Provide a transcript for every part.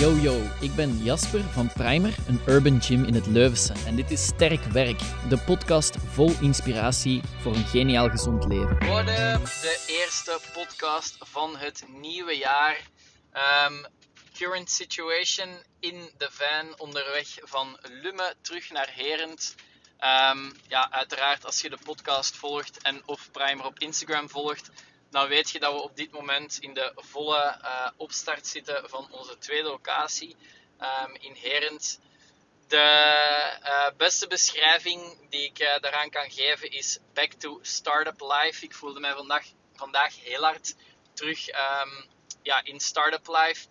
Yo yo, ik ben Jasper van Primer, een urban gym in het Leuvense. En dit is Sterk Werk, de podcast vol inspiratie voor een geniaal gezond leven. Worden de eerste podcast van het nieuwe jaar. Ehm, current situation in de van onderweg van Lumme terug naar Herent. Ehm, ja, uiteraard als je de podcast volgt en of Primer op Instagram volgt, dan weet je dat we op dit moment in de volle uh, opstart zitten van onze tweede locatie um, in Herent. De uh, beste beschrijving die ik uh, daaraan kan geven is back to startup life. Ik voelde mij vandaag, vandaag heel hard terug um, ja, in startup life.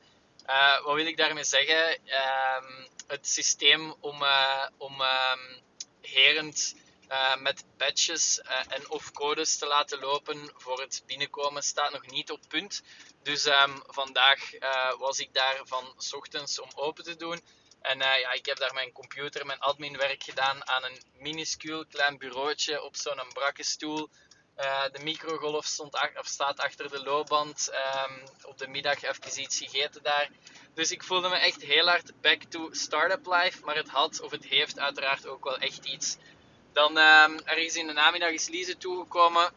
wat wil ik daarmee zeggen? Um, het systeem om, om Herent uh, met badges uh, en of codes te laten lopen voor het binnenkomen staat nog niet op punt. Dus um, vandaag uh, was ik daar van ochtends om open te doen. En ja, ik heb daar mijn computer, mijn adminwerk gedaan aan een minuscuul klein bureautje op zo'n brakke stoel. de microgolf stond of staat achter de loopband. Um, op de middag even iets gegeten daar. Dus ik voelde me echt heel hard back to startup life. Maar het had, of het heeft uiteraard ook wel echt iets dan um, ergens in de namiddag is Lise toegekomen.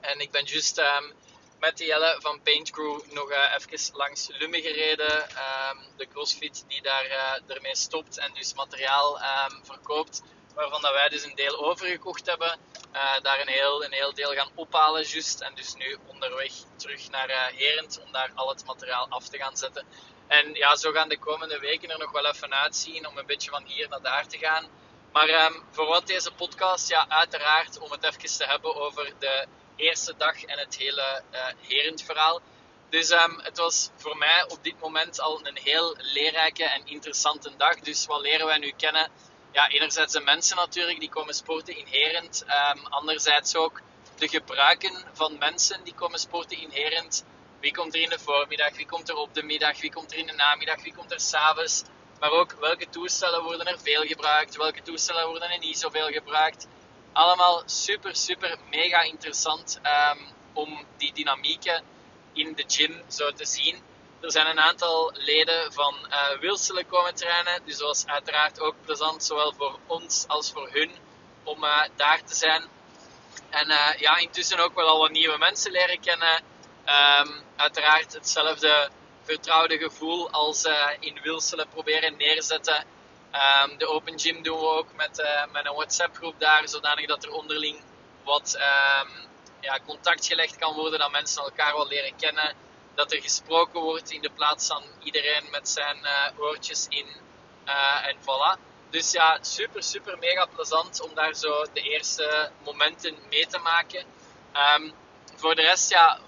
En ik ben juist um, met de Jelle van Paint Crew nog uh, even langs Lumme gereden. Um, de CrossFit die daar uh, ermee stopt en dus materiaal verkoopt. Waarvan dat wij dus een deel overgekocht hebben. Uh, daar een heel, een heel deel gaan ophalen juist. En dus nu onderweg terug naar Herent om daar al het materiaal af te gaan zetten. En ja, zo gaan de komende weken er nog wel even uitzien om een beetje van hier naar daar te gaan. Maar um, voor wat deze podcast, ja, uiteraard om het even te hebben over de eerste dag en het hele uh, herend verhaal. Dus um, het was voor mij op dit moment al een heel leerrijke en interessante dag. Dus wat leren wij nu kennen? Ja, enerzijds de mensen natuurlijk die komen sporten in Herend. Um, anderzijds ook de gebruiken van mensen die komen sporten in Herend. Wie komt er in de voormiddag? Wie komt er op de middag? Wie komt er in de namiddag? Wie komt er s'avonds? Maar ook welke toestellen worden er veel gebruikt, welke toestellen worden er niet zoveel gebruikt. Allemaal super, super mega interessant um, om die dynamieken in de gym zo te zien. Er zijn een aantal leden van uh, Wilselen komen trainen, dus dat was uiteraard ook plezant, zowel voor ons als voor hun, om uh, daar te zijn. En uh, ja, intussen ook wel al wat nieuwe mensen leren kennen. Um, uiteraard hetzelfde vertrouwde gevoel als uh, in Wilselen proberen neerzetten. Um, de Open Gym doen we ook met, uh, met een WhatsApp groep daar, zodanig dat er onderling wat um, ja, contact gelegd kan worden, dat mensen elkaar wel leren kennen. Dat er gesproken wordt in de plaats van iedereen met zijn uh, oortjes in. en voilà. Dus ja, super, super mega plezant om daar zo de eerste momenten mee te maken. Um, voor de rest, ja,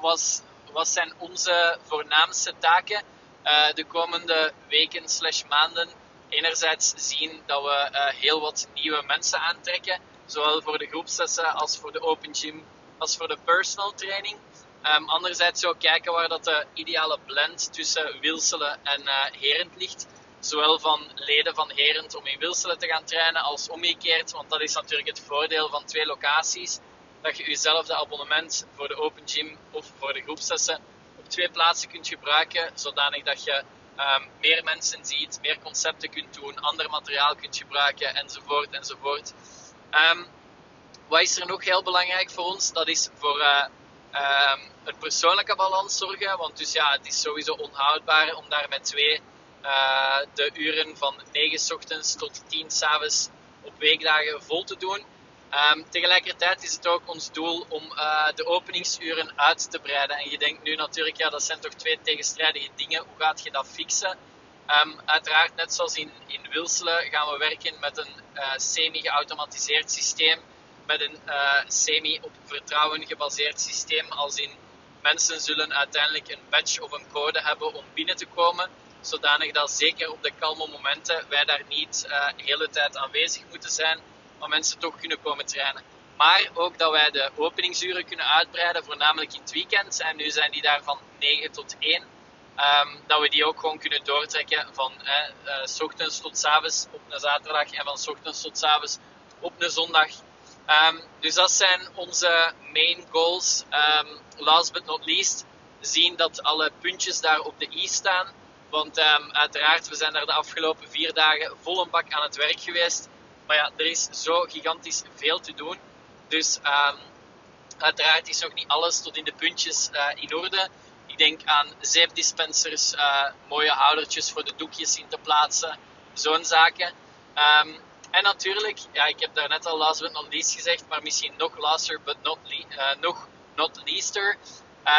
was wat zijn onze voornaamste taken uh, de komende weken slash maanden? Enerzijds zien dat we uh, heel wat nieuwe mensen aantrekken, zowel voor de groepslessen als voor de open gym, als voor de personal training. Um, anderzijds ook kijken waar dat de ideale blend tussen Wilselen en uh, Herent ligt. Zowel van leden van Herent om in Wilselen te gaan trainen als omgekeerd, want dat is natuurlijk het voordeel van twee locaties dat je jezelfde abonnement voor de open gym of voor de groepslessen op twee plaatsen kunt gebruiken, zodanig dat je um, meer mensen ziet, meer concepten kunt doen, ander materiaal kunt gebruiken, enzovoort, enzovoort. Um, wat is er nog heel belangrijk voor ons? Dat is voor uh, um, een persoonlijke balans zorgen, want dus ja, het is sowieso onhoudbaar om daar met twee uh, de uren van 9 ochtends tot 10 s avonds op weekdagen vol te doen. Um, tegelijkertijd is het ook ons doel om uh, de openingsuren uit te breiden. En je denkt nu natuurlijk, ja, dat zijn toch twee tegenstrijdige dingen. Hoe gaat je dat fixen? Um, uiteraard, net zoals in, in Wilselen, gaan we werken met een uh, semi-geautomatiseerd systeem. Met een uh, semi-op vertrouwen gebaseerd systeem. Als in mensen zullen uiteindelijk een badge of een code hebben om binnen te komen. Zodanig dat zeker op de kalme momenten wij daar niet de hele tijd aanwezig moeten zijn waar mensen toch kunnen komen trainen. Maar ook dat wij de openingsuren kunnen uitbreiden, voornamelijk in het weekend. En nu zijn die daar van 9 tot 1. Um, ehm, dat we die ook gewoon kunnen doortrekken van eh, ochtends tot s avonds op een zaterdag en van s ochtends tot s avonds op een zondag. Um, dus dat zijn onze main goals. Um, last but not least, zien dat alle puntjes daar op de i staan Want uiteraard, we zijn daar de afgelopen vier dagen vol een bak aan het werk geweest. Maar ja, er is zo gigantisch veel te doen. Dus um, uiteraard is nog niet alles tot in de puntjes uh, in orde. Ik denk aan zeepdispensers, uh, mooie houdertjes voor de doekjes in te plaatsen, zo'n zaken. Um, en natuurlijk, ja, ik heb daar net al last but not least gezegd, maar misschien nog laster but not, uh, nog not leaster,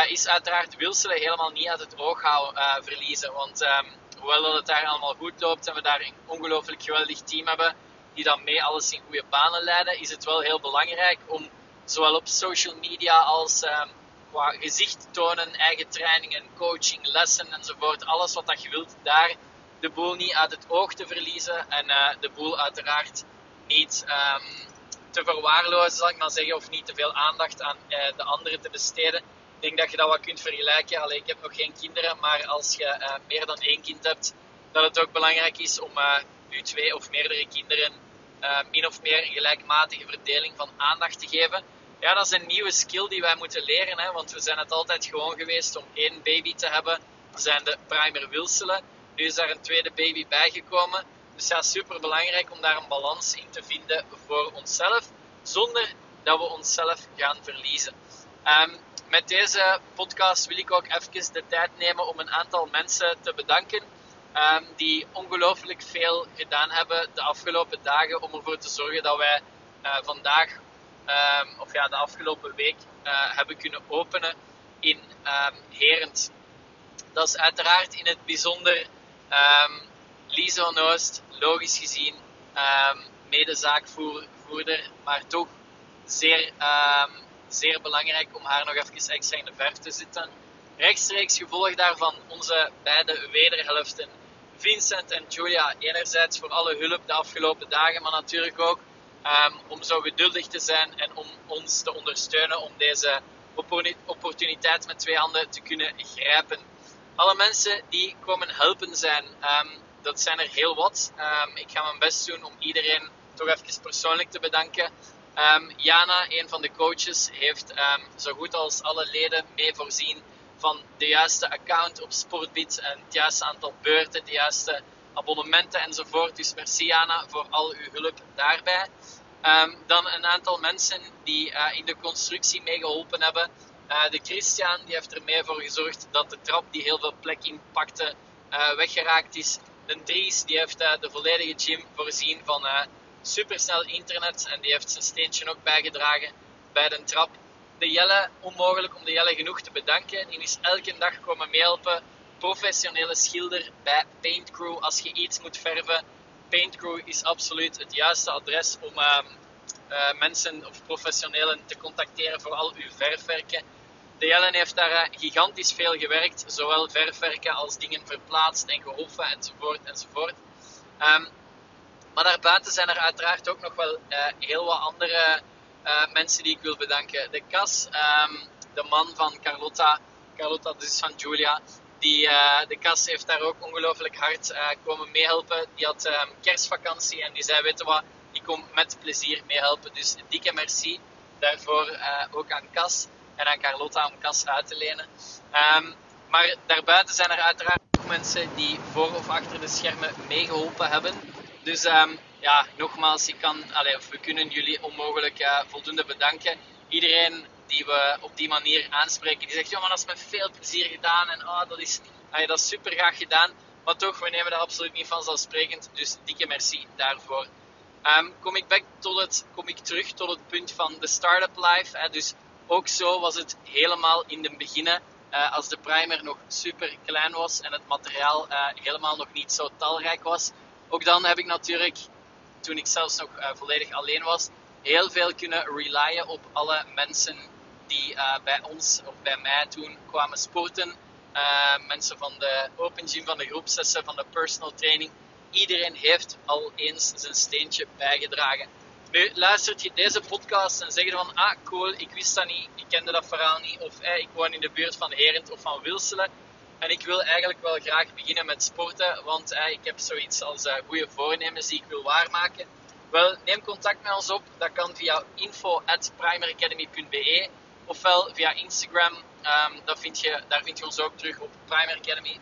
is uiteraard Wilselen helemaal niet uit het oog houden, verliezen. Want um, hoewel dat het daar allemaal goed loopt en we daar een ongelooflijk geweldig team hebben, die dan mee alles in goede banen leiden, is het wel heel belangrijk om zowel op social media als um, qua gezicht tonen, eigen trainingen, coaching, lessen enzovoort, alles wat dat je wilt, daar de boel niet uit het oog te verliezen en uh, de boel uiteraard niet um, te verwaarlozen, zal ik maar zeggen, of niet te veel aandacht aan uh, de anderen te besteden. Ik denk dat je dat wat kunt vergelijken. Allee, ik heb nog geen kinderen, maar als je uh, meer dan één kind hebt, dat het ook belangrijk is om je twee of meerdere kinderen min of meer een gelijkmatige verdeling van aandacht te geven. Ja, dat is een nieuwe skill die wij moeten leren, hè, want we zijn het altijd gewoon geweest om één baby te hebben, zijn de primer Wilselen. Nu is daar een tweede baby bijgekomen. Dus ja, super belangrijk om daar een balans in te vinden voor onszelf, zonder dat we onszelf gaan verliezen. Um, met deze podcast wil ik ook even de tijd nemen om een aantal mensen te bedanken. Um, die ongelooflijk veel gedaan hebben de afgelopen dagen om ervoor te zorgen dat wij uh, vandaag, um, of ja, de afgelopen week, uh, hebben kunnen openen in Herend. Dat is uiteraard in het bijzonder Um, Lizo logisch gezien, um, medezaakvoerder, maar toch zeer, um, zeer belangrijk om haar nog even extra in de verf te zitten. Rechtstreeks gevolg daarvan onze beide wederhelften, Vincent en Julia, enerzijds voor alle hulp de afgelopen dagen, maar natuurlijk ook um, om zo geduldig te zijn en om ons te ondersteunen om deze opportuniteit met twee handen te kunnen grijpen alle mensen die komen helpen zijn. Um, dat zijn er heel wat. Um, ik ga mijn best doen om iedereen toch even persoonlijk te bedanken. Jana, een van de coaches, heeft zo goed als alle leden mee voorzien van de juiste account op Sportbit en het juiste aantal beurten, de juiste abonnementen enzovoort. Dus merci Jana voor al uw hulp daarbij. dan een aantal mensen die uh, in de constructie meegeholpen hebben. Uh, de Christian die heeft er mee voor gezorgd dat de trap die heel veel plek inpakte uh, weggeraakt is. De Dries die heeft de volledige gym voorzien van supersnel internet en die heeft zijn steentje ook bijgedragen bij de trap. De Jelle, onmogelijk om de Jelle genoeg te bedanken. Die is elke dag komen meehelpen. Professionele schilder bij Paint Crew. Als je iets moet verven, Paint Crew is absoluut het juiste adres om ehm, mensen of professionelen te contacteren voor al uw verfwerken. De Jellen heeft daar eh, gigantisch veel gewerkt, zowel verfwerken als dingen verplaatst en gehoffen enzovoort enzovoort. Um, maar daarbuiten zijn er uiteraard ook nog wel uh, heel wat andere uh, mensen die ik wil bedanken. De Cas, um, de man van Carlotta, Carlotta dus van Julia, die, uh, de Cas heeft daar ook ongelooflijk hard komen meehelpen. Die had um, kerstvakantie en die zei, weet je wat, ik kom met plezier meehelpen. Dus dikke merci daarvoor ook aan Cas en aan Carlotta om kas uit te lenen. Um, maar daarbuiten zijn er uiteraard ook mensen die voor of achter de schermen meegeholpen hebben. Dus um, ja, nogmaals, ik kan, of we kunnen jullie onmogelijk uh, voldoende bedanken. Iedereen die we op die manier aanspreken, die zegt, ja, maar dat is met veel plezier gedaan en oh, dat, is, allez, dat is super graag gedaan. Maar toch, we nemen dat absoluut niet vanzelfsprekend. Dus dikke merci daarvoor. Um, kom, ik tot het, kom ik terug tot het punt van de Startup Life. Hè, dus ook zo was het helemaal in de beginnen, uh, als de primer nog super klein was en het materiaal uh, helemaal nog niet zo talrijk was. Ook dan heb ik natuurlijk, toen ik zelfs nog uh, volledig alleen was, heel veel kunnen relyen op alle mensen die bij ons of bij mij toen kwamen sporten. mensen van de open gym, van de groepsessen, van de personal training. Iedereen heeft al eens zijn steentje bijgedragen. Nu luistert je deze podcast en zeg je van, ah cool, ik wist dat niet, ik kende dat verhaal niet, of eh, ik woon in de buurt van Herent of van Wilselen en ik wil eigenlijk wel graag beginnen met sporten, want eh, ik heb zoiets als uh, goede voornemens die ik wil waarmaken. Wel, neem contact met ons op, dat kan via info.primeracademy.be ofwel via Instagram, dat vind je, daar vind je ons ook terug op Primer Academy.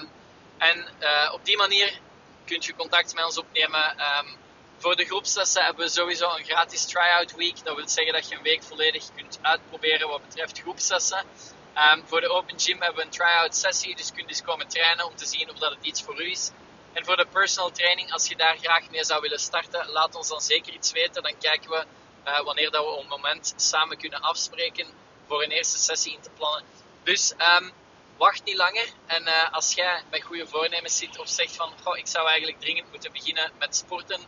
Um, En uh, op die manier kunt je contact met ons opnemen. Um, voor de groepslessen hebben we sowieso een gratis try-out week. Dat wil zeggen dat je een week volledig kunt uitproberen wat betreft groepslessen. Um, voor de Open Gym hebben we een try-out sessie, dus kunt dus komen trainen om te zien of dat het iets voor u is. En voor de personal training, als je daar graag mee zou willen starten, laat ons dan zeker iets weten. Dan kijken we uh, wanneer dat we op een moment samen kunnen afspreken voor een eerste sessie in te plannen. Dus um, wacht niet langer. En uh, als jij met goede voornemens zit of zegt van, ik zou eigenlijk dringend moeten beginnen met sporten,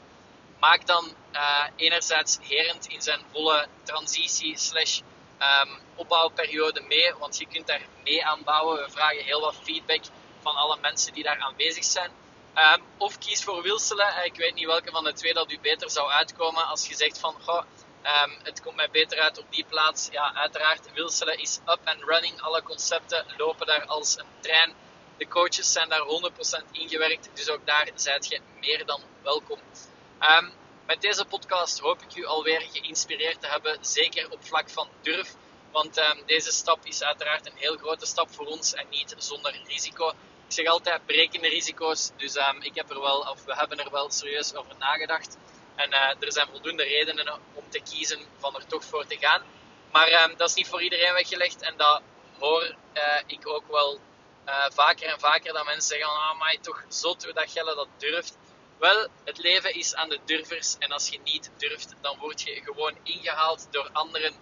maak dan uh, enerzijds Herend in zijn volle transitie slash um, opbouwperiode mee, want je kunt daar mee aan bouwen. We vragen heel wat feedback van alle mensen die daar aanwezig zijn. Um, of kies voor Wilselen. Ik weet niet welke van de twee dat u beter zou uitkomen als je zegt van, goh, Um, het komt mij beter uit op die plaats. Ja, uiteraard, Wilselen is up and running. Alle concepten lopen daar als een trein. De coaches zijn daar 100% ingewerkt, dus ook daar zijt je meer dan welkom. Met deze podcast hoop ik u alweer geïnspireerd te hebben, zeker op vlak van durf. Want um, deze stap is uiteraard een heel grote stap voor ons en niet zonder risico. Ik zeg altijd brekende risico's, dus ik heb er wel, of we hebben er wel serieus over nagedacht. En uh, er zijn voldoende redenen om te kiezen van er toch voor te gaan. Maar uh, dat is niet voor iedereen weggelegd. En dat hoor uh, ik ook wel vaker en vaker. Dat mensen zeggen, ah, maar toch zot hoe dat Gelle dat durft. Wel, het leven is aan de durvers. En als je niet durft, dan word je gewoon ingehaald door anderen.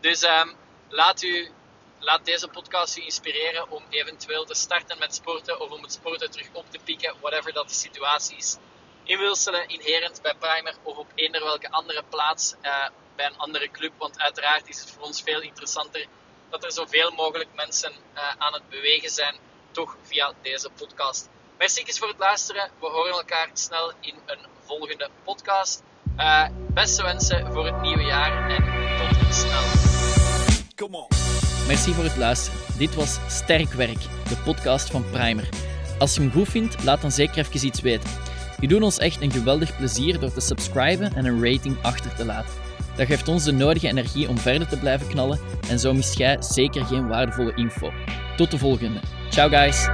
Dus um, laat, u, laat deze podcast u inspireren om eventueel te starten met sporten. Of om het sporten terug op te pikken, whatever dat de situatie is in Wilselen, inherent bij Primer of op eender welke andere plaats uh, bij een andere club. Want uiteraard is het voor ons veel interessanter dat er zoveel mogelijk mensen uh, aan het bewegen zijn, toch via deze podcast. Merci voor het luisteren. We horen elkaar snel in een volgende podcast. Uh, beste wensen voor het nieuwe jaar en tot snel. Come on. Merci voor het luisteren. Dit was Sterk Werk, de podcast van Primer. Als je hem goed vindt, laat dan zeker even iets weten. Je doet ons echt een geweldig plezier door te subscriben en een rating achter te laten. Dat geeft ons de nodige energie om verder te blijven knallen en zo mist jij zeker geen waardevolle info. Tot de volgende. Ciao guys!